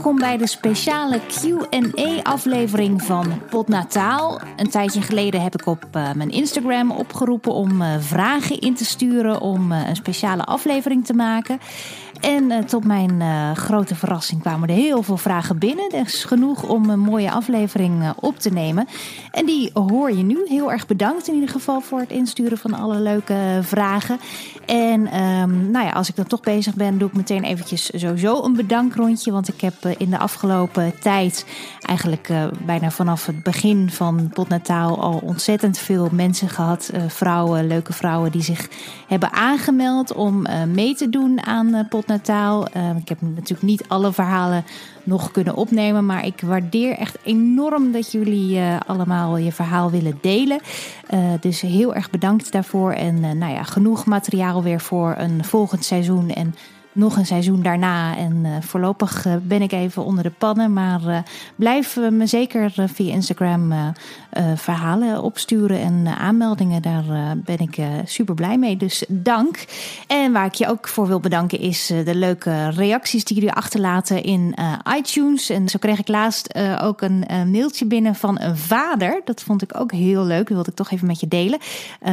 Welkom bij de speciale Q&A-aflevering van Potnataal. Een tijdje geleden heb ik op uh, mijn Instagram opgeroepen om uh, vragen in te sturen om uh, een speciale aflevering te maken. En uh, tot mijn uh, grote verrassing kwamen er heel veel vragen binnen. Dus genoeg om een mooie aflevering uh, op te nemen. En die hoor je nu. Heel erg bedankt in ieder geval voor het insturen van alle leuke vragen. En um, nou ja, als ik dan toch bezig ben, doe ik meteen eventjes sowieso een bedankrondje. Want ik heb in de afgelopen tijd, eigenlijk bijna vanaf het begin van Potnataal, al ontzettend veel mensen gehad. vrouwen, leuke vrouwen die zich hebben aangemeld om mee te doen aan Potnataal. Nataal. Uh, ik heb natuurlijk niet alle verhalen nog kunnen opnemen, maar ik waardeer echt enorm dat jullie uh, allemaal je verhaal willen delen. Uh, dus heel erg bedankt daarvoor. En nou ja, genoeg materiaal weer voor een volgend seizoen. En nog een seizoen daarna. En uh, voorlopig uh, ben ik even onder de pannen. Maar uh, blijf me zeker via Instagram verhalen opsturen en aanmeldingen. Daar ben ik super blij mee. Dus dank. En waar ik je ook voor wil bedanken is de leuke reacties die jullie achterlaten in iTunes. En zo kreeg ik laatst ook een mailtje binnen van een vader. Dat vond ik ook heel leuk. Dat wilde ik toch even met je delen.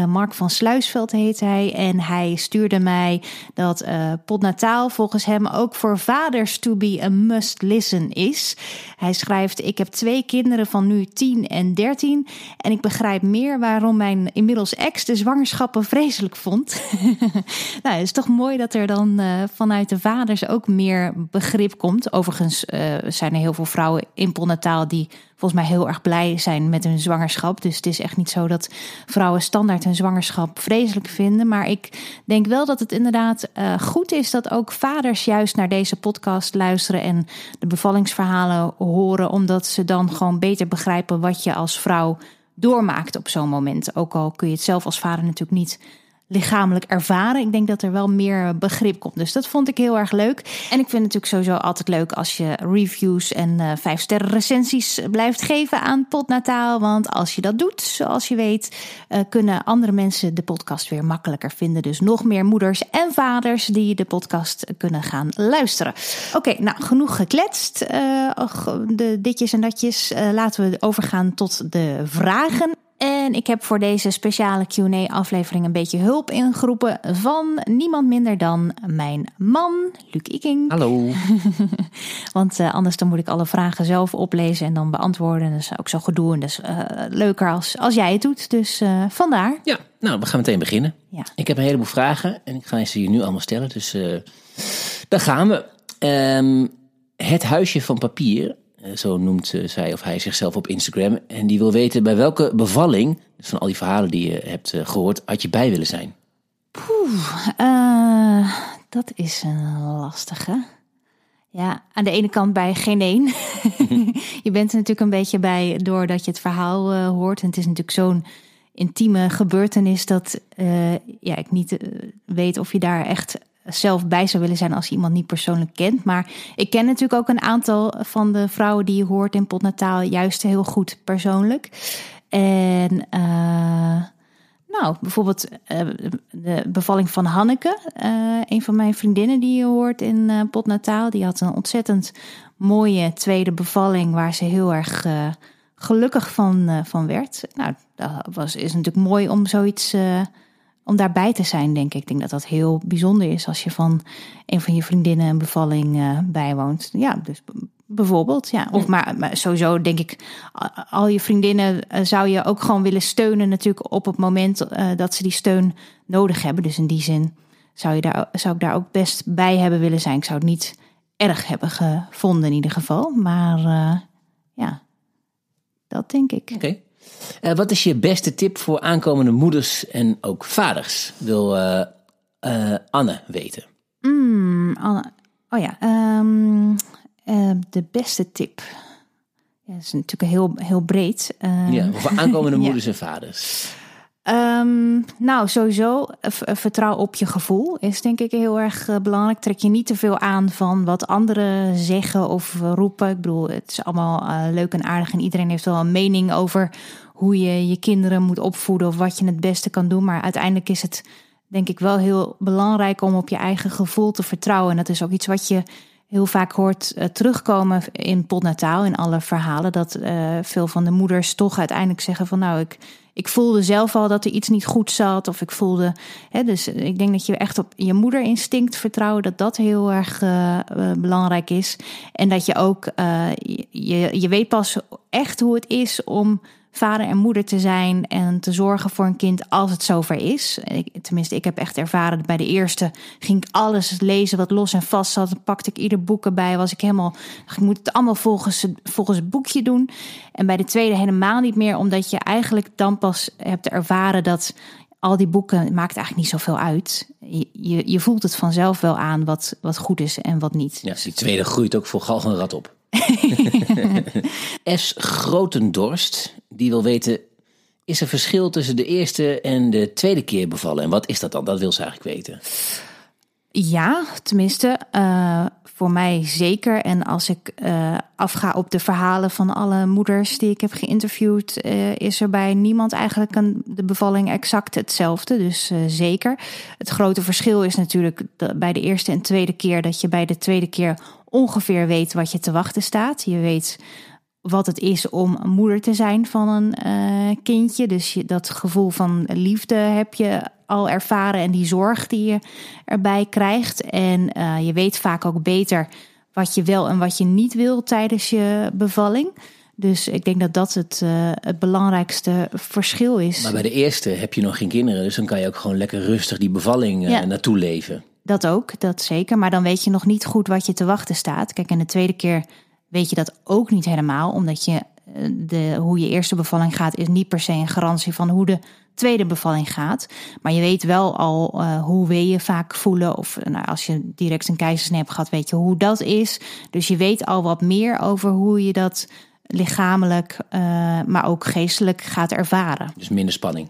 Mark van Sluisveld heet hij. En hij stuurde mij dat Potnataal volgens hem ook voor vaders to be a must listen is. Hij schrijft: Ik heb twee kinderen van nu 10 en 13 en ik begrijp meer waarom mijn inmiddels ex de zwangerschappen vreselijk vond. nou, het is toch mooi dat er dan uh, vanuit de vaders ook meer begrip komt. Overigens uh, zijn er heel veel vrouwen in Polnataal die volgens mij heel erg blij zijn met hun zwangerschap. Dus het is echt niet zo dat vrouwen standaard hun zwangerschap vreselijk vinden. Maar ik denk wel dat het inderdaad uh, goed is dat ook vaders juist naar deze podcast luisteren en de bevallingsverhalen horen, omdat ze dan gewoon beter begrijpen wat je als vrouw doormaakt op zo'n moment. Ook al kun je het zelf als vader natuurlijk niet lichamelijk ervaren. Ik denk dat er wel meer begrip komt. Dus dat vond ik heel erg leuk. En ik vind het natuurlijk sowieso altijd leuk als je reviews en uh, vijf sterren recensies blijft geven aan Potnataal. Want als je dat doet, zoals je weet, uh, kunnen andere mensen de podcast weer makkelijker vinden. Dus nog meer moeders en vaders die de podcast kunnen gaan luisteren. Oké, nou genoeg gekletst. Uh, de ditjes en datjes. laten we overgaan tot de vragen. En ik heb voor deze speciale QA-aflevering een beetje hulp ingeroepen van niemand minder dan mijn man, Luc Iking. Hallo. Want uh, anders dan moet ik alle vragen zelf oplezen en dan beantwoorden. Dat is ook zo gedoe en dat is uh, leuker als, als jij het doet. Dus uh, vandaar. Ja, nou, we gaan meteen beginnen. Ja. Ik heb een heleboel vragen en ik ga ze je nu allemaal stellen. Dus daar gaan we. Um, het huisje van papier zo noemt zij of hij zichzelf op Instagram. En die wil weten bij welke bevalling, dus van al die verhalen die je hebt gehoord, had je bij willen zijn? Poeh, uh, dat is een lastige. Ja, aan de ene kant bij geen één. je bent er natuurlijk een beetje bij doordat je het verhaal hoort. En het is natuurlijk zo'n intieme gebeurtenis dat ja, ik niet weet of je daar echt zelf bij zou willen zijn als je iemand niet persoonlijk kent. Maar ik ken natuurlijk ook een aantal van de vrouwen die je hoort in Potnataal juist heel goed persoonlijk. En uh, nou, bijvoorbeeld uh, de bevalling van Hanneke, uh, een van mijn vriendinnen die je hoort in Potnataal. Die had een ontzettend mooie tweede bevalling waar ze heel erg gelukkig van, van werd. Nou, dat was, is natuurlijk mooi om zoiets om daarbij te zijn, denk ik. Ik denk dat dat heel bijzonder is als je van een van je vriendinnen een bevalling uh, bijwoont. Ja, dus bijvoorbeeld. Ja. Of maar, maar, sowieso denk ik, al je vriendinnen uh, zou je ook gewoon willen steunen natuurlijk op het moment uh, dat ze die steun nodig hebben. Dus in die zin zou, je daar, zou ik daar ook best bij hebben willen zijn. Ik zou het niet erg hebben gevonden in ieder geval. Maar ja, dat denk ik. Oké. Okay. Uh, wat is je beste tip voor aankomende moeders en ook vaders? Wil uh, uh, Anne weten. Mm, Anne. Oh ja, um, de beste tip. Ja, dat is natuurlijk heel, heel breed. ja, voor aankomende moeders ja. en vaders. Um, nou, sowieso vertrouw op je gevoel is denk ik heel erg belangrijk. Trek je niet te veel aan van wat anderen zeggen of roepen. Ik bedoel, het is allemaal leuk en aardig en iedereen heeft wel een mening over hoe je je kinderen moet opvoeden of wat je het beste kan doen. Maar uiteindelijk is het denk ik wel heel belangrijk om op je eigen gevoel te vertrouwen. En dat is ook iets wat je heel vaak hoort uh, terugkomen in potnataal, in alle verhalen, dat uh, veel van de moeders toch uiteindelijk zeggen van nou, ik, ik voelde zelf al dat er iets niet goed zat. Of ik voelde. Hè, dus ik denk dat je echt op je moederinstinct vertrouwen, dat dat heel erg uh, belangrijk is. En dat je ook, je, je weet pas echt hoe het is om vader en moeder te zijn en te zorgen voor een kind als het zover is. Tenminste, ik heb echt ervaren bij de eerste ging ik alles lezen wat los en vast zat. Dan pakte ik ieder boek erbij. Was ik helemaal, ik moet het allemaal volgens, volgens het boekje doen. En bij de tweede helemaal niet meer, omdat je eigenlijk dan pas hebt ervaren dat al die boeken maakt eigenlijk niet zoveel uit. Je, je, voelt het vanzelf wel aan wat, wat goed is en wat niet. Ja, die tweede groeit ook voor galgenrad op. S. Grotendorst, die wil weten: is er verschil tussen de eerste en de tweede keer bevallen? En wat is dat dan? Dat wil ze eigenlijk weten. Ja, tenminste, uh, voor mij zeker. En als ik uh, afga op de verhalen van alle moeders die ik heb geïnterviewd, uh, is er bij niemand eigenlijk een, de bevalling exact hetzelfde. Dus zeker. Het grote verschil is natuurlijk bij de eerste en tweede keer dat je bij de tweede keer ongeveer weet wat je te wachten staat. Je weet wat het is om moeder te zijn van een uh, kindje. Dus je, dat gevoel van liefde heb je al ervaren en die zorg die je erbij krijgt. En uh, je weet vaak ook beter wat je wel en wat je niet wil tijdens je bevalling. Dus ik denk dat dat het, uh, het belangrijkste verschil is. Maar bij de eerste heb je nog geen kinderen, dus dan kan je ook gewoon lekker rustig die bevalling ja. naartoe leven. Dat ook, dat zeker. Maar dan weet je nog niet goed wat je te wachten staat. Kijk, en de tweede keer weet je dat ook niet helemaal, omdat je eh, de, hoe je eerste bevalling gaat, is niet per se een garantie van hoe de tweede bevalling gaat. Maar je weet wel al uh, hoe je vaak voelen. Of nou, als je direct een keizersnee hebt gehad, weet je hoe dat is. Dus je weet al wat meer over hoe je dat lichamelijk, maar ook geestelijk gaat ervaren. Dus minder spanning.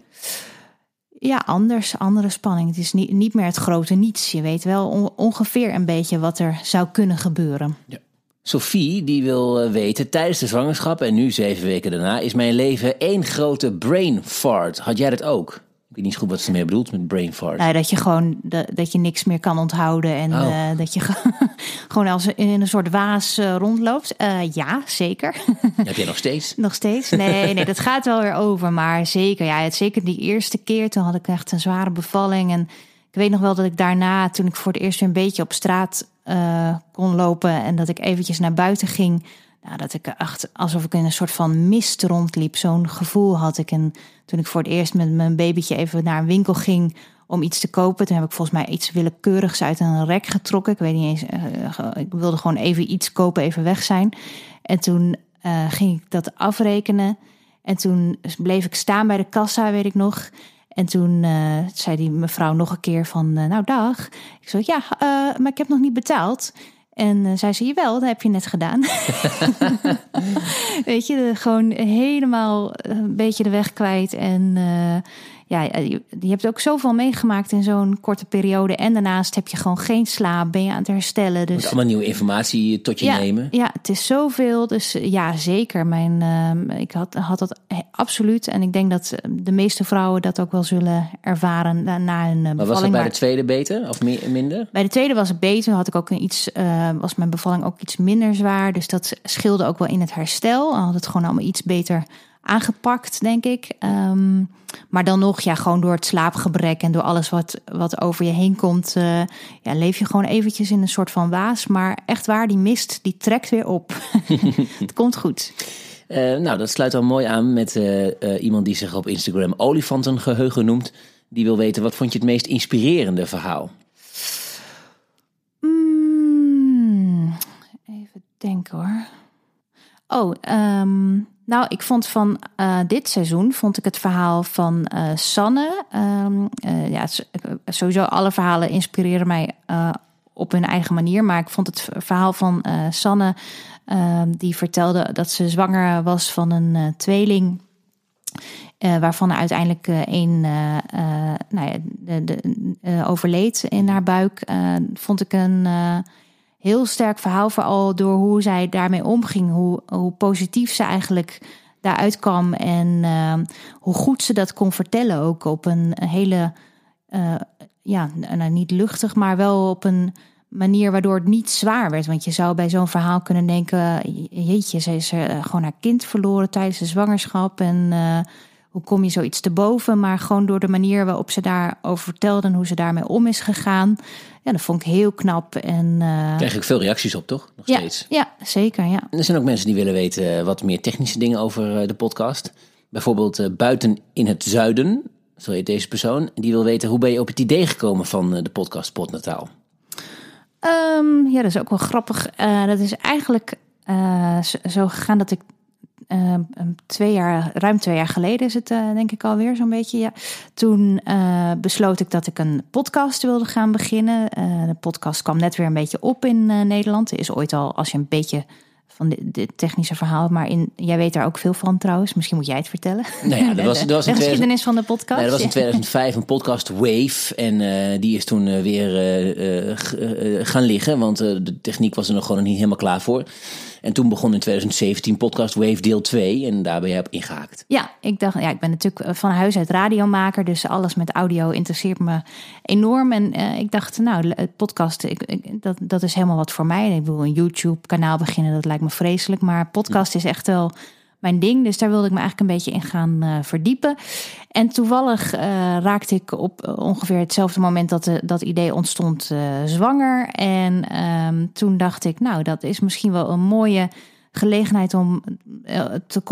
Ja, anders, andere spanning. Het is niet, niet meer het grote niets. Je weet wel on, ongeveer een beetje wat er zou kunnen gebeuren. Ja. Sophie, die wil eh, weten, tijdens de zwangerschap en nu zeven weken daarna, is mijn leven één grote brain fart. Had jij dat ook? Weet niet goed wat ze meer bedoelt met brain fart. Nou, dat je gewoon dat, dat je niks meer kan onthouden en oh. uh, dat je gewoon als in een soort waas uh, rondloopt. Uh, ja, zeker. Heb jij nog steeds? nog steeds? Nee, nee, dat gaat wel weer over. Maar zeker, ja, het, zeker die eerste keer, toen had ik echt een zware bevalling. En ik weet nog wel dat ik daarna, toen ik voor het eerst weer een beetje op straat kon lopen en dat ik eventjes naar buiten ging. Nou, dat ik echt alsof ik in een soort van mist rondliep. Zo'n gevoel had ik. En toen ik voor het eerst met mijn babytje even naar een winkel ging om iets te kopen, toen heb ik volgens mij iets willekeurigs uit een rek getrokken. Ik weet niet eens. Uh, ik wilde gewoon even iets kopen, even weg zijn. En toen uh, ging ik dat afrekenen. En toen bleef ik staan bij de kassa, weet ik nog. En toen zei die mevrouw nog een keer van, nou dag. Ik zei, ja, maar ik heb nog niet betaald. En zij zei, wel, dat heb je net gedaan. Weet je, gewoon helemaal een beetje de weg kwijt. En ja, je, je hebt ook zoveel meegemaakt in zo'n korte periode. En daarnaast heb je gewoon geen slaap, ben je aan het herstellen. Dus... allemaal nieuwe informatie tot je ja, nemen. Ja, het is zoveel. Dus ja, zeker. Mijn, uh, ik had, had dat absoluut. En ik denk dat de meeste vrouwen dat ook wel zullen ervaren na, na een bevalling. Maar was het bij de tweede beter of minder? Bij de tweede was het beter. Had ik ook een iets, uh, was mijn bevalling ook iets minder zwaar. Dus dat scheelde ook wel in het herstel. Had het gewoon allemaal iets beter aangepakt, denk ik. Um, maar dan nog, ja, gewoon door het slaapgebrek en door alles wat, wat over je heen komt, uh, ja, leef je gewoon eventjes in een soort van waas. Maar echt waar, die mist, die trekt weer op. het komt goed. Uh, nou, dat sluit al mooi aan met uh, iemand die zich op Instagram olifantengeheugen noemt. Die wil weten, wat vond je het meest inspirerende verhaal? Mm, even denken hoor. Oh, um, nou, ik vond van uh, dit seizoen vond ik het verhaal van uh, Sanne. Um, uh, ja, sowieso alle verhalen inspireren mij op hun eigen manier. Maar ik vond het verhaal van Sanne, ehm, die vertelde dat ze zwanger was van een tweeling. waarvan uiteindelijk één nou ja, overleed in haar buik. vond ik een heel sterk verhaal, vooral door hoe zij daarmee omging. Hoe, hoe positief ze eigenlijk daaruit kwam en uh, hoe goed ze dat kon vertellen. Ook op een hele, uh, ja, nou, niet luchtig, maar wel op een manier waardoor het niet zwaar werd. Want je zou bij zo'n verhaal kunnen denken: jeetje, ze is er gewoon haar kind verloren tijdens de zwangerschap. En uh, hoe kom je zoiets te boven? Maar gewoon door de manier waarop ze daarover vertelde en hoe ze daarmee om is gegaan. Ja, dat vond ik heel knap. En, uh, Krijg ik veel reacties op, toch? Nog ja, steeds. Ja, zeker. Ja. En er zijn ook mensen die willen weten wat meer technische dingen over de podcast. Bijvoorbeeld uh, buiten in het zuiden, zo heet deze persoon. Die wil weten hoe ben je op het idee gekomen van de podcast Potnataal? Um, ja, dat is ook wel grappig. Uh, dat is eigenlijk uh, zo gegaan dat ik uh, twee jaar, ruim twee jaar geleden is het denk ik alweer zo'n beetje. Ja. Toen besloot ik dat ik een podcast wilde gaan beginnen. de podcast kwam net weer een beetje op in Nederland. Er is ooit al, als je een beetje van dit technische verhaal. Maar in, jij weet daar ook veel van trouwens. Misschien moet jij het vertellen. Nou ja, dat was, dat was de, de geschiedenis van de podcast. Nee, dat was in 2005 een podcast Wave. En uh, die is toen uh, weer uh, gaan liggen. Want de techniek was er nog gewoon niet helemaal klaar voor. En toen begon in 2017 podcast Wave deel 2 en daar ben jij op ingehaakt. Ja, ik dacht, ja, ik ben natuurlijk van huis uit radiomaker, dus alles met audio interesseert me enorm. En uh, ik dacht, nou, het podcast, ik, ik, dat, dat is helemaal wat voor mij. Ik wil een YouTube-kanaal beginnen, dat lijkt me vreselijk. Maar podcast is echt wel mijn ding. Dus daar wilde ik me eigenlijk een beetje in gaan uh, verdiepen. En toevallig uh, raakte ik op ongeveer hetzelfde moment dat dat idee ontstond zwanger. En um, toen dacht ik, nou, dat is misschien wel een mooie gelegenheid om, te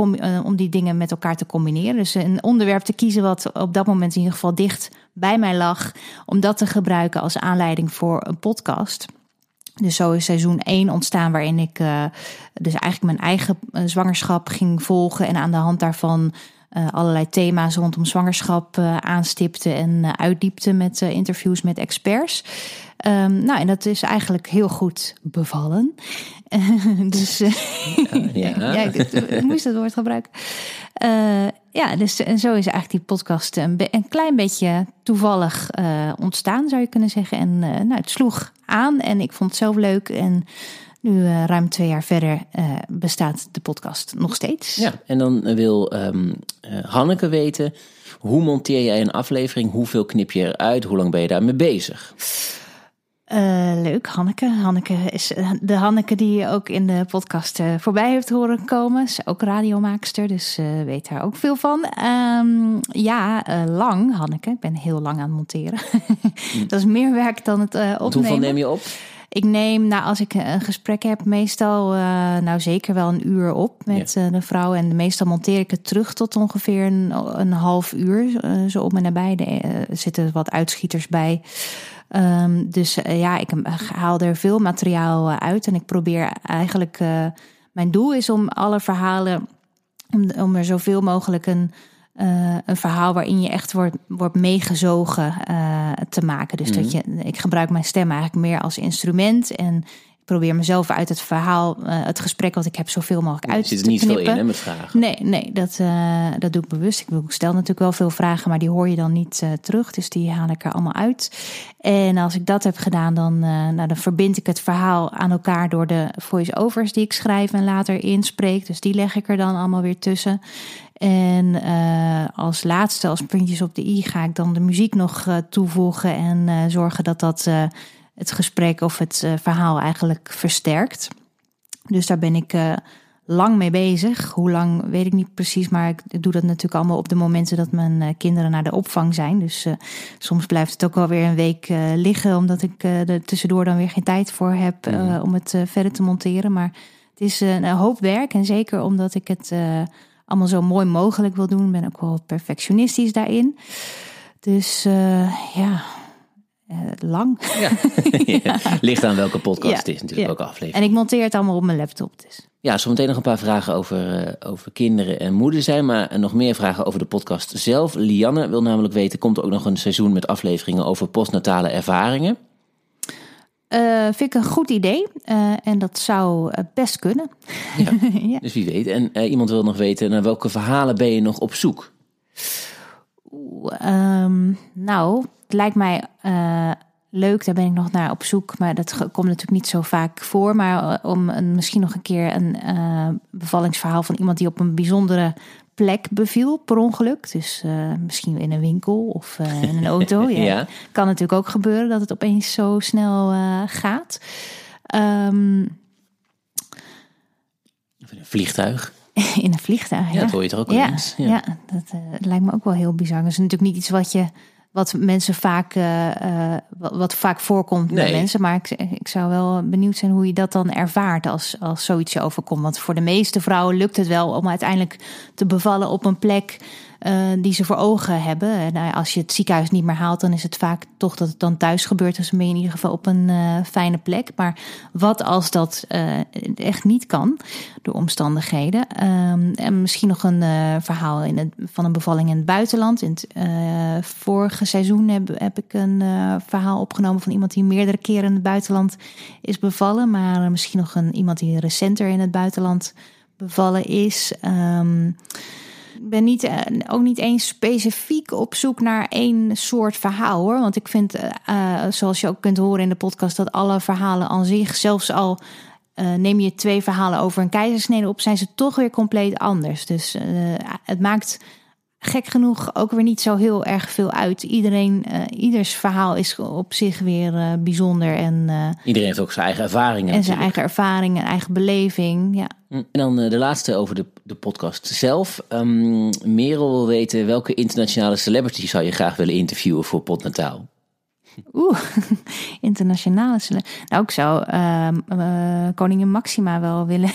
om die dingen met elkaar te combineren. Dus een onderwerp te kiezen wat op dat moment in ieder geval dicht bij mij lag. Om dat te gebruiken als aanleiding voor een podcast. Dus zo is seizoen 1 ontstaan, waarin ik uh, dus eigenlijk mijn eigen zwangerschap ging volgen en aan de hand daarvan uh, allerlei thema's rondom zwangerschap uh, aanstipte en uitdiepte met interviews met experts. Um, nou, en dat is eigenlijk heel goed bevallen. dus ja, ja. ja, ik, ik, moest het woord gebruiken. Ja, dus en zo is eigenlijk die podcast een, een klein beetje toevallig ontstaan, zou je kunnen zeggen. En nou, het sloeg aan en ik vond het zelf leuk. En nu uh, ruim twee jaar verder bestaat de podcast nog steeds. Ja, en dan wil um, Hanneke weten, hoe monteer jij een aflevering? Hoeveel knip je eruit? Hoe lang ben je daarmee bezig? Uh, leuk, Hanneke. Hanneke is de Hanneke die je ook in de podcast uh, voorbij heeft horen komen. Ze is ook radiomaakster, dus uh, weet daar ook veel van. Um, ja, lang, Hanneke. Ik ben heel lang aan het monteren. dat is meer werk dan het opnemen. Hoeveel neem je op? Ik neem, nou, als ik een gesprek heb, meestal nou zeker wel een uur op met ja. de vrouw. En meestal monteer ik het terug tot ongeveer een, een half uur. zo op en nabij. Er zitten wat uitschieters bij. Um, dus ja, ik haal er veel materiaal uit en ik probeer eigenlijk. Mijn doel is om alle verhalen. Om, om er zoveel mogelijk een, uh, een verhaal waarin je echt wordt, wordt meegezogen te maken. Dus mm -hmm. dat je. Ik gebruik mijn stem eigenlijk meer als instrument. En probeer mezelf uit het verhaal, uh, het gesprek wat ik heb, zoveel mogelijk uit te knippen. Er zit niet veel in hè, met vragen. Nee, nee dat, dat doe ik bewust. Ik stel natuurlijk wel veel vragen, maar die hoor je dan niet terug. Dus die haal ik er allemaal uit. En als ik dat heb gedaan, dan, nou, dan verbind ik het verhaal aan elkaar door de voice-overs die ik schrijf en later inspreek. Dus die leg ik er dan allemaal weer tussen. En uh, als laatste, als puntjes op de i, ga ik dan de muziek nog uh, toevoegen en uh, zorgen dat dat het gesprek of het verhaal eigenlijk versterkt. Dus daar ben ik lang mee bezig. Hoe lang weet ik niet precies, maar ik doe dat natuurlijk allemaal op de momenten dat mijn kinderen naar de opvang zijn. Dus soms blijft het ook wel weer een week liggen, omdat ik er tussendoor dan weer geen tijd voor heb om het verder te monteren. Maar het is een hoop werk en zeker omdat ik het allemaal zo mooi mogelijk wil doen, ben ook wel perfectionistisch daarin. Dus ja, uh, lang. Ja. ja. Ligt aan welke podcast ja. het is natuurlijk, ook aflevering. En ik monteer het allemaal op mijn laptop dus. Ja, zometeen nog een paar vragen over, uh, over kinderen en moeder zijn. Maar nog meer vragen over de podcast zelf. Lianne wil namelijk weten, komt er ook nog een seizoen met afleveringen over postnatale ervaringen? Uh, vind ik een goed idee. en dat zou best kunnen. Ja, ja. Dus wie weet. En iemand wil nog weten, naar welke verhalen ben je nog op zoek? Um, nou, het lijkt mij leuk, daar ben ik nog naar op zoek. Maar dat komt natuurlijk niet zo vaak voor. Maar om een, misschien nog een keer een bevallingsverhaal van iemand die op een bijzondere plek beviel per ongeluk. Dus uh, misschien in een winkel of uh, in een auto. ja. Ja. Kan natuurlijk ook gebeuren dat het opeens zo snel uh, gaat. Um, of in een vliegtuig. in een vliegtuig, ja. ja. Dat hoor je toch ook wel ja, eens. Ja, ja dat lijkt me ook wel heel bizar. Dat is natuurlijk niet iets wat je wat mensen vaak, uh, uh, wat vaak voorkomt nee. bij mensen. Maar ik, ik zou wel benieuwd zijn hoe je dat dan ervaart als, als zoiets je overkomt. Want voor de meeste vrouwen lukt het wel om uiteindelijk te bevallen op een plek uh, die ze voor ogen hebben. En nou als je het ziekenhuis niet meer haalt, dan is het vaak toch dat het dan thuis gebeurt. Dus dan ben je in ieder geval op een uh, fijne plek. Maar wat als dat uh, echt niet kan door omstandigheden? Um, en misschien nog een verhaal in het, van een bevalling in het buitenland. In het vorige seizoen heb, heb ik een verhaal opgenomen van iemand die meerdere keren in het buitenland is bevallen. Maar misschien nog een, iemand die recenter in het buitenland bevallen is. Um, ben niet, ook niet eens specifiek op zoek naar één soort verhaal hoor. Want ik vind, uh, zoals je ook kunt horen in de podcast, dat alle verhalen aan zich, zelfs al neem je twee verhalen over een keizersnede op, zijn ze toch weer compleet anders. Dus het maakt gek genoeg ook weer niet zo heel erg veel uit. Iedereen, uh, ieders verhaal is op zich weer uh, bijzonder. En, uh, Iedereen heeft ook zijn eigen ervaringen. En zijn eigen ervaring en eigen beleving. Ja. En dan de laatste over de, de podcast zelf. Um, Merel wil weten welke internationale celebrity zou je graag willen interviewen voor Potnataal? Oeh, internationale. Nou, ik zou uh, uh, koningin Maxima wel willen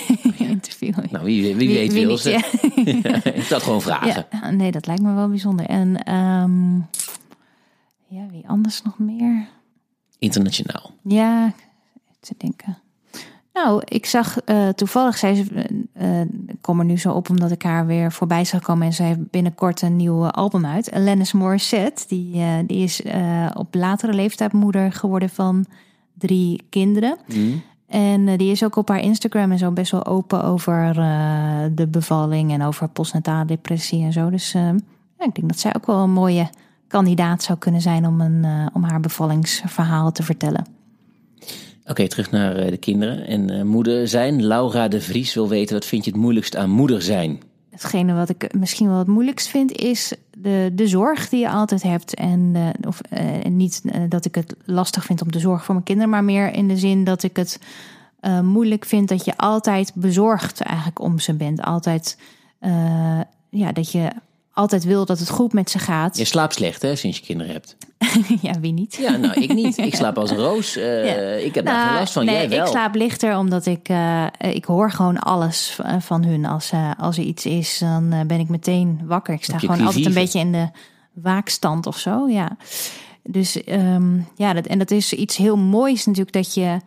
interviewen. Nou, wie, wie, wie weet wie wil ze. ja. ik zal het gewoon vragen. Ja, nee, dat lijkt me wel bijzonder. En um, ja, wie anders nog meer? Internationaal. Ja, te denken. Nou, ik zag uh, toevallig, zij uh, kom er nu zo op omdat ik haar weer voorbij zag komen en zij heeft binnenkort een nieuw album uit. Alanis Morissette, die, uh, die is op latere leeftijd moeder geworden van drie kinderen. Mm. En die is ook op haar Instagram en zo best wel open over de bevalling en over postnatale depressie en zo. Dus ja, ik denk dat zij ook wel een mooie kandidaat zou kunnen zijn om, een, om haar bevallingsverhaal te vertellen. Oké, terug naar de kinderen en moeder zijn. Laura de Vries wil weten, wat vind je het moeilijkst aan moeder zijn? Hetgene wat ik misschien wel het moeilijkst vind, is de, de zorg die je altijd hebt. En, uh, of, uh, niet dat ik het lastig vind om de zorg voor mijn kinderen, maar meer in de zin dat ik het moeilijk vind dat je altijd bezorgd eigenlijk om ze bent. Altijd, ja, dat je altijd wil dat het goed met ze gaat. Je slaapt slecht, hè, sinds je kinderen hebt. ja, wie niet? Ja, nou, ik niet. Ik slaap als een roos. Uh, ja. Ik heb daar nou, geen last van. Nee, Jij wel. ik slaap lichter omdat ik, uh, ik hoor gewoon alles van hun. Als, uh, als er iets is, dan ben ik meteen wakker. Ik sta gewoon altijd een beetje in de waakstand of zo, ja. Dus um, ja, dat, en dat is iets heel moois natuurlijk dat je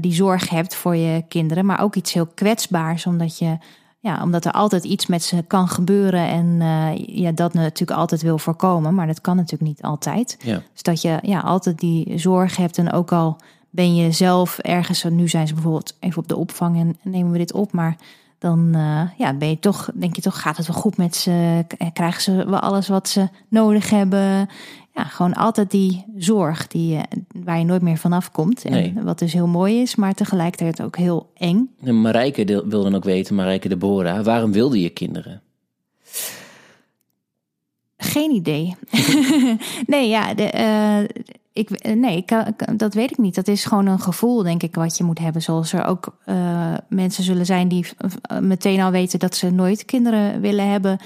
die zorg hebt voor je kinderen. Maar ook iets heel kwetsbaars, omdat je ja, omdat er altijd iets met ze kan gebeuren en uh, ja, dat natuurlijk altijd wil voorkomen, maar dat kan natuurlijk niet altijd. Ja. Dus dat je ja, altijd die zorg hebt en ook al ben je zelf ergens, nu zijn ze bijvoorbeeld even op de opvang en nemen we dit op, maar dan uh, ja, ben je toch, denk je toch, gaat het wel goed met ze? Krijgen ze wel alles wat ze nodig hebben? Ja, gewoon altijd die zorg die, waar je nooit meer vanaf komt. En Nee. wat dus heel mooi is, maar tegelijkertijd ook heel eng. En Marijke de- wil dan ook weten, Marijke Deborah, waarom wilde je kinderen? Geen idee. nee, ja, de, eh, ik, eh, nee ik, dat weet ik niet. Dat is gewoon een gevoel, denk ik, wat je moet hebben. Zoals er ook eh, mensen zullen zijn die eh, meteen al weten dat ze nooit kinderen willen hebben.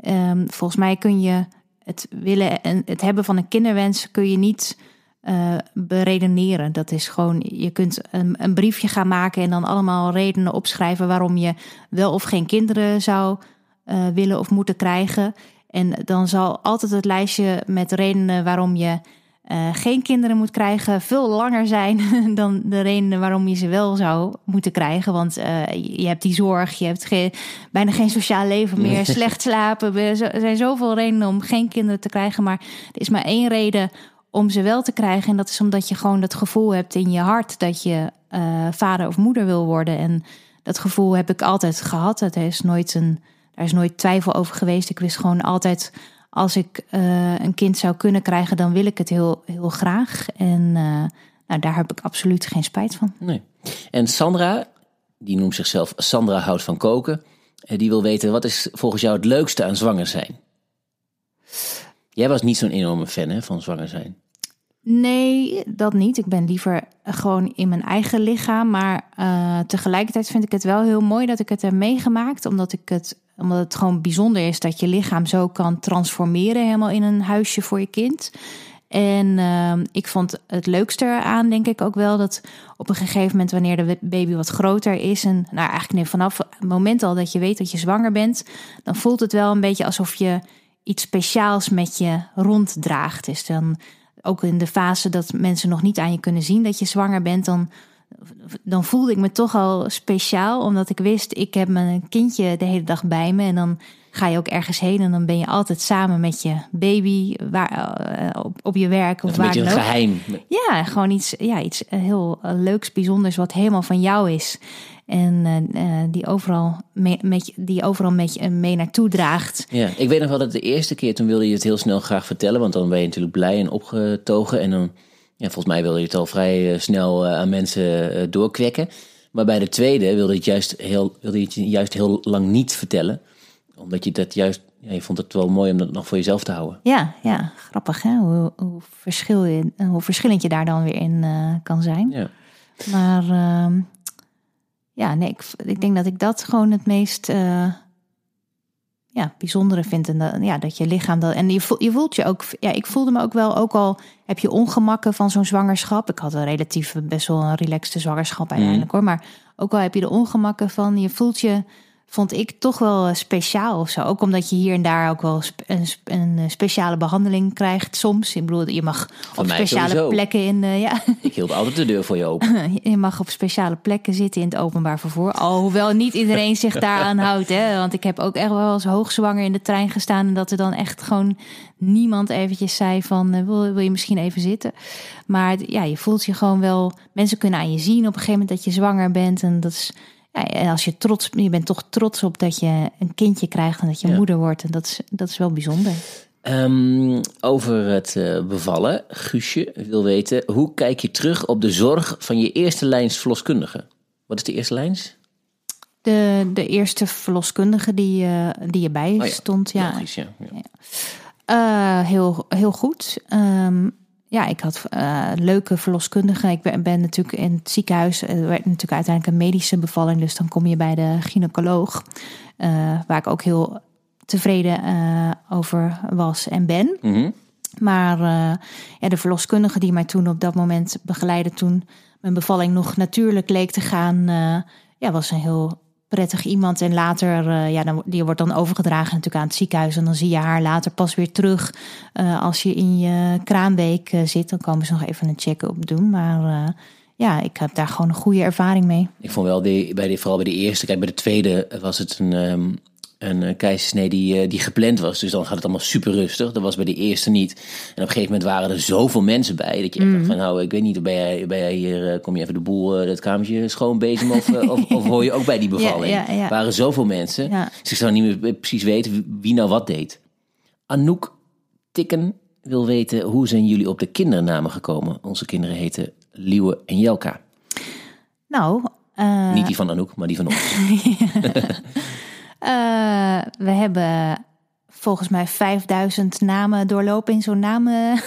Ehm, volgens mij kun je het willen en het hebben van een kinderwens kun je niet eh, beredeneren. Dat is gewoon, je kunt een, een briefje gaan maken en dan allemaal redenen opschrijven waarom je wel of geen kinderen zou eh, willen of moeten krijgen. En dan zal altijd het lijstje met redenen waarom je eh, geen kinderen moet krijgen veel langer zijn dan de redenen waarom je ze wel zou moeten krijgen. Want eh, je hebt die zorg, je hebt geen, bijna geen sociaal leven meer, slecht slapen. Er zijn zoveel redenen om geen kinderen te krijgen. Maar er is maar één reden om ze wel te krijgen. En dat is omdat je gewoon dat gevoel hebt in je hart dat je eh, vader of moeder wil worden. En dat gevoel heb ik altijd gehad. Het is nooit een, daar is nooit twijfel over geweest. Ik wist gewoon altijd, als ik eh, een kind zou kunnen krijgen, dan wil ik het heel, heel graag. En eh, nou, daar heb ik absoluut geen spijt van. Nee. En Sandra, die noemt zichzelf Sandra houdt van koken. Eh, die wil weten, wat is volgens jou het leukste aan zwanger zijn? Jij was niet zo'n enorme fan hè, van zwanger zijn. Nee, dat niet. Ik ben liever gewoon in mijn eigen lichaam. Maar uh, tegelijkertijd vind ik het wel heel mooi dat ik het heb meegemaakt. Omdat, ik het, omdat het gewoon bijzonder is dat je lichaam zo kan transformeren. Helemaal in een huisje voor je kind. En uh, ik vond het leukste aan, denk ik ook wel, dat op een gegeven moment, wanneer de baby wat groter is, en nou eigenlijk vanaf het moment al dat je weet dat je zwanger bent, dan voelt het wel een beetje alsof je iets speciaals met je ronddraagt. Dus dan ook in de fase dat mensen nog niet aan je kunnen zien dat je zwanger bent, dan, dan voelde ik me toch al speciaal, omdat ik wist, ik heb mijn kindje de hele dag bij me en dan ga je ook ergens heen en dan ben je altijd samen met je baby waar, eh, op, op je werk of waar een dan ook. geheim. Ja, gewoon iets, ja, iets heel eh, leuks, bijzonders, wat helemaal van jou is. En eh, eh, die overal mee, met je, die overal met je mee naartoe draagt. Ja, ik weet nog wel dat de eerste keer toen wilde je het heel snel graag vertellen, want dan ben je natuurlijk blij en opgetogen. En dan, ja, volgens mij wilde je het al vrij eh, snel eh, aan mensen eh, doorkwekken. Maar bij de tweede wilde je het juist heel, wilde je het juist heel lang niet vertellen. Omdat je dat juist, ja, je vond het wel mooi om dat nog voor jezelf te houden. Ja, ja, grappig hè, hoe, hoe, verschil je, hoe verschillend je daar dan weer in kan zijn. Ja. Maar ehm, ja, nee, ik, ik denk dat ik dat gewoon het meest ja, bijzondere vind. En dat, ja, dat je lichaam dat. En je voelt, je voelt je ook. Ja, ik voelde me ook wel, ook al heb je ongemakken van zo'n zwangerschap. Ik had een relatief best wel een relaxte zwangerschap uiteindelijk hoor. Maar ook al heb je de ongemakken van, je voelt je. Vond ik toch wel eh, speciaal of zo. Ook omdat je hier en daar ook wel een, een eh, speciale behandeling krijgt soms. Ik bedoel, je mag op speciale sowieso. plekken in. eh, ja, Ik hield altijd de deur voor je open. je mag op speciale plekken zitten in het openbaar vervoer. Alhoewel niet iedereen zich daaraan houdt. Hè? Want ik heb ook echt wel eens hoogzwanger in de trein gestaan. En dat er dan echt gewoon niemand eventjes zei van... wil, wil je misschien even zitten? Maar ja, je voelt je gewoon wel... Mensen kunnen aan je zien op een gegeven moment dat je zwanger bent. En dat is... En als je trots... Je bent toch trots op dat je een kindje krijgt en dat je Ja. moeder wordt. En dat is, dat is wel bijzonder. Ehm, over het eh, bevallen. Guusje wil weten, hoe kijk je terug op de zorg van je eerste lijns verloskundige? Wat is de eerste lijns? De, de eerste verloskundige die, eh, die erbij Oh ja, stond. Ja, Logisch, ja. ja. Eh, heel, heel goed. Ehm, ja, ik had eh, leuke verloskundigen. Ik ben, ben natuurlijk in het ziekenhuis. Er werd natuurlijk uiteindelijk een medische bevalling. Dus dan kom je bij de gynaecoloog. eh, waar ik ook heel tevreden eh, over was en ben. Mhm. Maar eh, ja, de verloskundige die mij toen op dat moment begeleidde... toen mijn bevalling nog natuurlijk leek te gaan... eh, ja, was een heel prettig iemand. En later, eh, ja, dan, die wordt dan overgedragen natuurlijk aan het ziekenhuis. En dan zie je haar later pas weer terug. Eh, als je in je kraamweek eh, zit, dan komen ze nog even een check-up doen. Maar ja, ik heb daar gewoon een goede ervaring mee. Ik vond wel, die, bij die, vooral bij de eerste, kijk bij de tweede was het een, ehm, een eh, keizersnee die, eh, die gepland was. Dus dan gaat het allemaal super rustig. Dat was bij de eerste niet. En op een gegeven moment waren er zoveel mensen bij. Dat je echt dacht van, nou, ik weet niet, ben jij, ben jij hier, eh, kom je even de boel, dat kamertje schoon bezig? Of, of, of hoor je ook bij die bevalling? Ja, ja, ja. Er waren zoveel mensen. Dus ik zou niet meer precies weten wie- nou wat deed. Anouk Tikken wil weten, hoe zijn jullie op de kindernamen gekomen? Onze kinderen heten Liewe en Jelka. Nou, Niet die van Anouk, maar die van ons. eh, we hebben volgens mij 5000 namen doorlopen in zo'n namen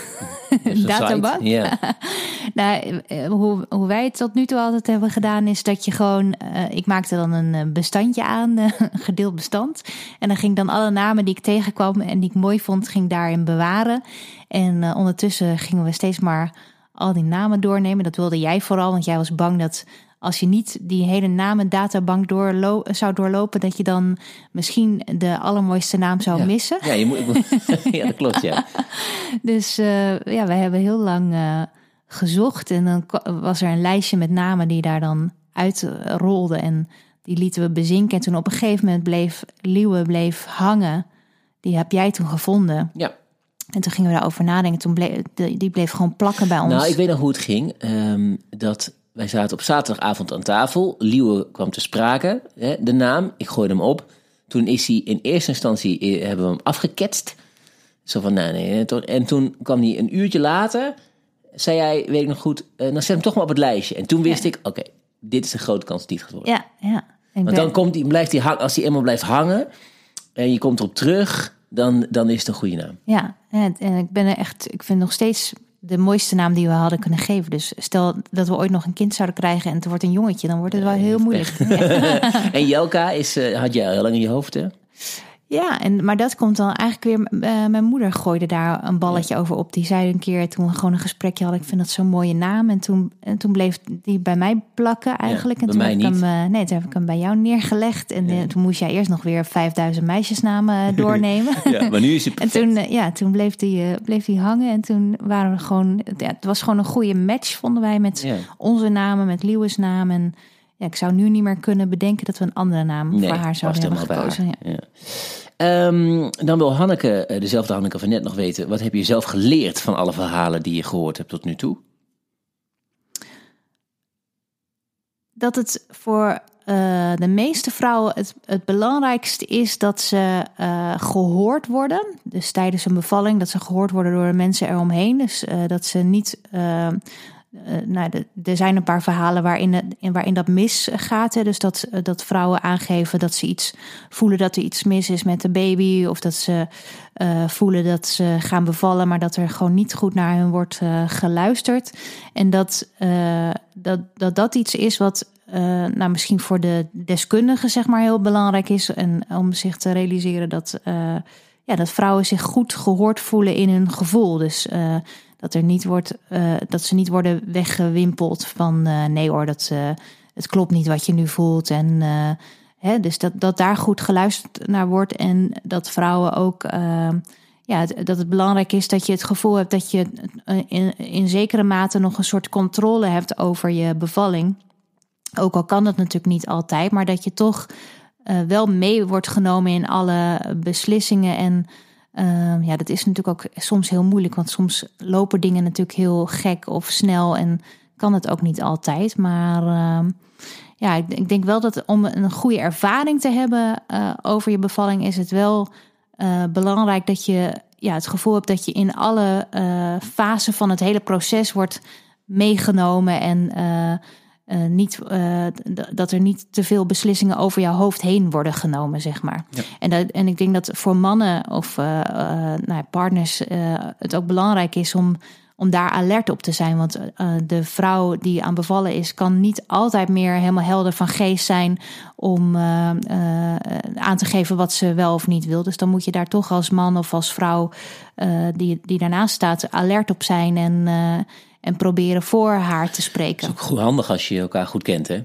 Zo'n databank. site, Ja. Nou, eh, hoe, hoe wij het tot nu toe altijd hebben gedaan, is dat je gewoon. eh, ik maakte dan een bestandje aan, een gedeeld bestand. En dan ging ik dan alle namen die ik tegenkwam en die ik mooi vond, ging daarin bewaren. En ondertussen gingen we steeds maar al die namen doornemen. Dat wilde jij vooral, want jij was bang dat. Als je niet die hele namen databank doorlo zou doorlopen, dat je dan misschien de allermooiste naam zou Ja. missen. Ja, je moet, ja, dat klopt, ja. Dus eh, ja, we hebben heel lang eh, gezocht. En dan was er een lijstje met namen die daar dan uitrolden. En die lieten we bezinken. En toen op een gegeven moment bleef Liewe bleef hangen. Die heb jij toen gevonden. ja. En toen gingen we daarover nadenken. Toen bleef, die bleef gewoon plakken bij ons. Nou, ik weet nog hoe het ging. Ehm, dat wij zaten op zaterdagavond aan tafel. Liewe kwam te sprake, hè, de naam. Ik gooide hem op. Toen is hij in eerste instantie, eh, hebben we hem afgeketst. Zo van, nee, nee. nee. En toen kwam hij een uurtje later, zei hij, weet ik nog goed, eh, dan zet hem toch maar op het lijstje. En toen wist ik, oké, dit is een grote kans die het gaat worden. Ja, ja. Want ben- dan komt die, blijft die, hang- als die eenmaal blijft hangen en je komt erop terug, dan, dan is het een goede naam. Ja, en, en ik ben er echt, ik vind nog steeds de mooiste naam die we hadden kunnen geven. Dus stel dat we ooit nog een kind zouden krijgen en het wordt een jongetje, dan wordt het wel heel moeilijk. Ja. En Jelka is, eh, had jij al lang in je hoofd, hè? Ja, en, maar dat komt dan eigenlijk weer. eh, mijn moeder gooide daar een balletje over op. Die zei een keer toen we gewoon een gesprekje hadden: Ik vind dat zo'n mooie naam. En toen, en toen bleef die bij mij plakken eigenlijk. Ja, en bij toen mij heb ik hem, eh, nee, toen heb ik hem bij jou neergelegd. En eh, toen moest jij eerst nog weer 5000 meisjesnamen doornemen. Ja, maar nu is hij En toen, ja, toen bleef die, bleef die hangen. En toen waren we gewoon. Ja, het was gewoon een goede match, vonden wij, met onze namen, met Lewis' naam. En ja, ik zou nu niet meer kunnen bedenken dat we een andere naam Nee, voor haar zouden hebben gekozen. Ja. haar. Ja. Ehm, dan wil Hanneke, eh, dezelfde Hanneke van net, nog weten... wat heb je zelf geleerd van alle verhalen die je gehoord hebt tot nu toe? dat het voor eh, de meeste vrouwen het, het belangrijkste is dat ze eh, gehoord worden. Dus tijdens een bevalling, dat ze gehoord worden door de mensen eromheen. Dus dat ze niet. Eh, nou, er zijn een paar verhalen waarin, waarin dat misgaat. Hè. Dus dat, eh, dat vrouwen aangeven dat ze iets voelen dat er iets mis is met de baby. Of dat ze eh, voelen dat ze gaan bevallen, maar dat er gewoon niet goed naar hun wordt geluisterd. En dat, dat, dat dat iets is wat nou, misschien voor de deskundigen zeg maar, heel belangrijk is. En om zich te realiseren dat, ja, dat vrouwen zich goed gehoord voelen in hun gevoel. Dus dat, er niet wordt, eh, dat ze niet worden weggewimpeld van eh, nee hoor, dat, eh, het klopt niet wat je nu voelt. En hè, dus dat, dat daar goed geluisterd naar wordt. En dat vrouwen ook. ja, dat het belangrijk is dat je het gevoel hebt dat je in, in zekere mate nog een soort controle hebt over je bevalling. Ook al kan dat natuurlijk niet altijd, maar dat je toch wel mee wordt genomen in alle beslissingen. En eh, ja, dat is natuurlijk ook soms heel moeilijk, want soms lopen dingen natuurlijk heel gek of snel en kan het ook niet altijd. Maar eh, ja, ik, ik denk wel dat om een goede ervaring te hebben eh, over je bevalling, is het wel eh, belangrijk dat je ja, het gevoel hebt dat je in alle eh fasen van het hele proces wordt meegenomen en eh, niet, eh, dat er niet te veel beslissingen over jouw hoofd heen worden genomen, zeg maar. En, dat, en ik denk dat voor mannen of eh, nou, ja, partners het ook belangrijk is om, om daar alert op te zijn. Want de vrouw die aan bevallen is, kan niet altijd meer helemaal helder van geest zijn om aan te geven wat ze wel of niet wil. Dus dan moet je daar toch als man of als vrouw die, die daarnaast staat alert op zijn en, en proberen voor haar te spreken. Het is ook goed handig als je elkaar goed kent, hè?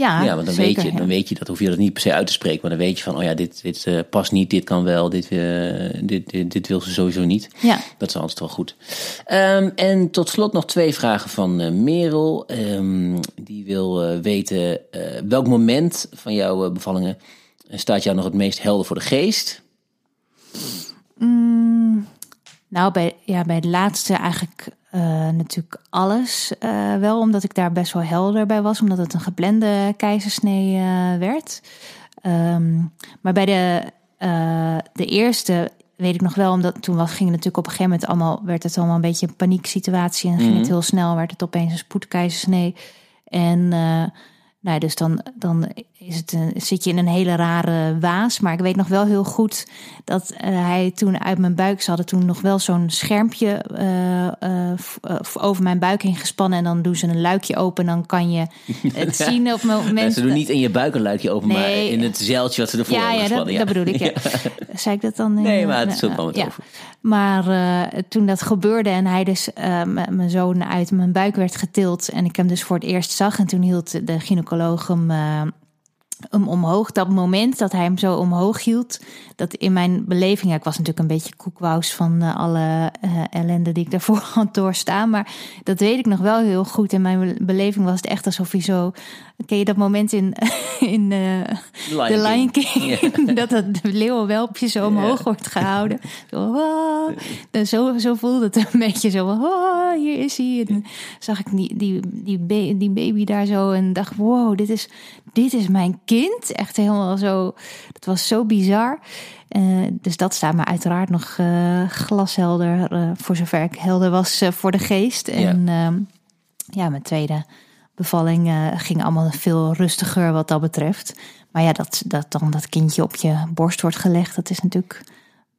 Ja, ja, want dan, zeker, weet je, dan weet je dat, hoef je dat niet per se uit te spreken. Maar dan weet je van, oh ja, dit, dit eh, past niet, dit kan wel, dit, eh, dit, dit, dit wil ze sowieso niet. Ja. Dat is altijd wel goed. Ehm, en tot slot nog twee vragen van eh, Merel. Ehm, die wil weten, welk moment van jouw bevallingen staat jou nog het meest helder voor de geest? Nou, bij, ja, bij het laatste eigenlijk eh, natuurlijk alles eh, wel, omdat ik daar best wel helder bij was, omdat het een geplande keizersnee eh, werd. Ehm, maar bij de, de eerste weet ik nog wel, omdat toen was, ging het natuurlijk op een gegeven moment allemaal, werd het allemaal een beetje een panieksituatie en ging het heel snel, werd het opeens een spoedkeizersnee. En nou, dus dan, dan is het een, zit je in een hele rare waas. Maar ik weet nog wel heel goed dat eh, hij toen uit mijn buik... ze hadden toen nog wel zo'n schermpje eh, eh, over mijn buik heen gespannen... en dan doen ze een luikje open en dan kan je het zien op moment... Ja, ze doen niet in je buik een luikje open, maar in het zeiltje wat ze ervoor Ja, hebben ja, dat, gespannen. dat bedoel ik. Zei ik dat dan? in- Nee, maar het is ook wel ja. over. Maar toen dat gebeurde en hij dus mijn zoon uit mijn buik werd getild en ik hem dus voor het eerst zag en toen hield de gynaecoloog hem, eh, hem omhoog. Dat moment dat hij hem zo omhoog hield, dat in mijn beleving, ja, ik was natuurlijk een beetje koekwous van eh, alle eh, ellende die ik daarvoor had doorstaan, maar dat weet ik nog wel heel goed. In mijn beleving was het echt alsof hij zo, ken je dat moment in, in eh, Lion de Lion King. Dat het leeuwenwelpje zo omhoog wordt gehouden. Zo, ah. En zo, zo voelde het een beetje zo, ah, hier is hij. En zag ik die, die, die, die baby daar zo en dacht, wow, dit is, dit is mijn kind. Echt helemaal zo, dat was zo bizar. Eh, dus dat staat me uiteraard nog eh, glashelder, eh, voor zover ik helder was voor de geest. En ja, ja mijn tweede bevalling ging allemaal veel rustiger wat dat betreft. Maar ja, dat, dat dan dat kindje op je borst wordt gelegd, dat is natuurlijk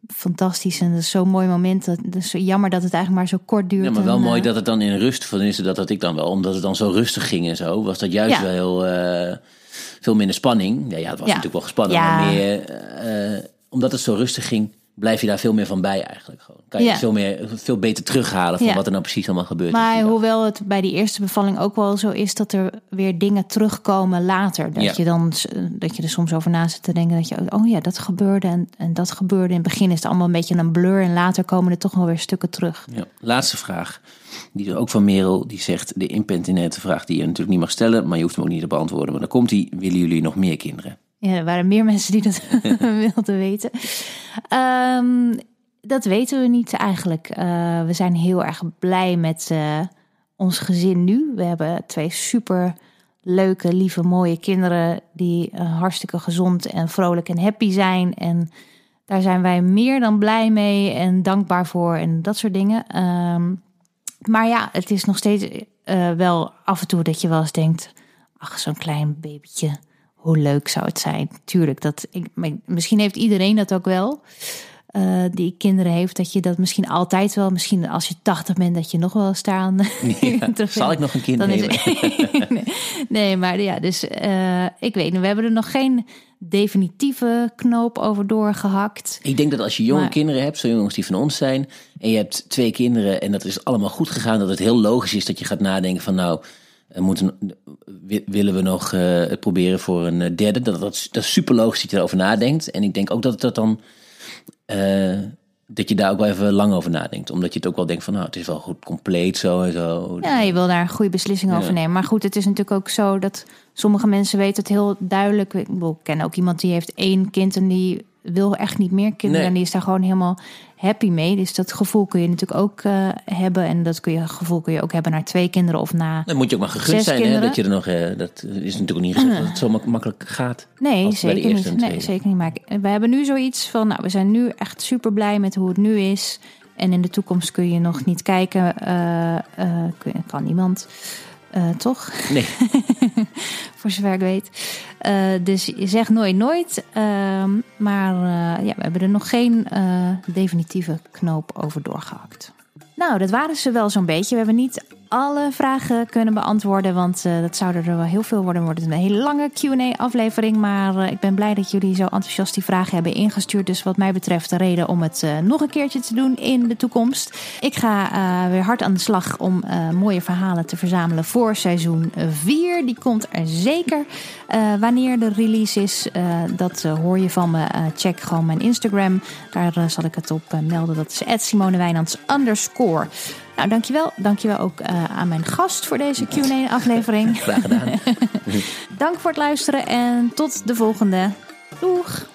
fantastisch. En dat is zo'n mooi moment. Dat, dat is jammer dat het eigenlijk maar zo kort duurt. Ja, maar wel en, mooi dat het dan in rust, tenminste dat had ik dan wel, omdat het dan zo rustig ging en zo, was dat juist Ja. wel heel, veel minder spanning. Ja, ja, het was natuurlijk wel gespannen, maar meer, eh, omdat het zo rustig ging, blijf je daar veel meer van bij eigenlijk gewoon. Kan je Ja. veel, meer, veel beter terughalen van Ja. wat er nou precies allemaal gebeurt. Maar hoewel het bij die eerste bevalling ook wel zo is dat er weer dingen terugkomen later. Dat Ja. je dan dat je er soms over na zit te denken dat je oh ja, dat gebeurde en, en dat gebeurde. In het begin is het allemaal een beetje een blur en later komen er toch wel weer stukken terug. Ja, laatste vraag. Die is ook van Merel. Die zegt de impertinente vraag die je natuurlijk niet mag stellen. Maar je hoeft hem ook niet te beantwoorden. Maar dan komt die. Willen jullie nog meer kinderen? Ja, er waren meer mensen die dat wilden weten. Ehm, dat weten we niet eigenlijk. Eh, we zijn heel erg blij met eh, ons gezin nu. We hebben twee super leuke, lieve, mooie kinderen die eh, hartstikke gezond en vrolijk en happy zijn. En daar zijn wij meer dan blij mee en dankbaar voor en dat soort dingen. Ehm, maar ja, het is nog steeds wel af en toe dat je wel eens denkt: ach, zo'n klein babytje hoe leuk zou het zijn? Tuurlijk, dat ik, misschien heeft iedereen dat ook wel. eh, die kinderen heeft, dat je dat misschien altijd wel, misschien als je 80 bent, dat je nog wel staan. Ja, zal ik nog een kind Dan nee, nee, maar ja, dus eh, ik weet niet, we hebben er nog geen definitieve knoop over doorgehakt. Ik denk dat als je jonge Maar- kinderen hebt, zo jong als die van ons zijn, en je hebt twee kinderen en dat is allemaal goed gegaan, dat het heel logisch is dat je gaat nadenken van nou, moeten, wi- willen we nog eh, het proberen voor een eh, derde? Dat, dat, is- dat is super logisch dat je erover nadenkt. En ik denk ook dat dat dan, eh, dat je daar ook wel even lang over nadenkt. Omdat je het ook wel denkt van nou, het is wel goed compleet zo en zo. Ja, je wil daar een goede beslissing over nemen. Maar goed, het is natuurlijk ook zo dat sommige mensen weten het heel duidelijk. Ik, bedoel, ik ken ook iemand die heeft één kind en die wil echt niet meer kinderen. Nee. En die is daar gewoon helemaal happy mee. Dus dat gevoel kun je natuurlijk ook eh, hebben. En dat kun je, gevoel kun je ook hebben naar twee kinderen of na... Dan moet je ook maar gegund zijn, hè, dat je er nog, eh, dat is natuurlijk niet gezegd dat het zo mak- makkelijk gaat. Nee, zeker niet. Nee, zeker niet. Maar we hebben nu zoiets van, nou, we zijn nu echt super blij met hoe het nu is. En in de toekomst kun je nog niet kijken. eh, kan niemand, eh, toch? Nee, Voor zover ik weet. Eh, dus je zegt nooit nooit. Ehm, maar eh, ja, we hebben er nog geen definitieve knoop over doorgehakt. Nou, dat waren ze wel zo'n beetje. We hebben niet alle vragen kunnen beantwoorden, want eh, dat zouden er wel heel veel worden. Wordt het een hele lange Q&A-aflevering, maar eh, ik ben blij dat jullie zo enthousiast die vragen hebben ingestuurd. Dus wat mij betreft de reden om het eh, nog een keertje te doen in de toekomst. Ik ga weer hard aan de slag om mooie verhalen te verzamelen voor seizoen 4. Die komt er zeker. Wanneer de release is, dat hoor je van me. Check gewoon mijn Instagram. Daar zal ik het op melden. Dat is Simone Wijnands. Nou, dankjewel. Dankjewel ook eh, aan mijn gast voor deze Q&A-aflevering. graag gedaan. Dank voor het luisteren en tot de volgende. Doeg!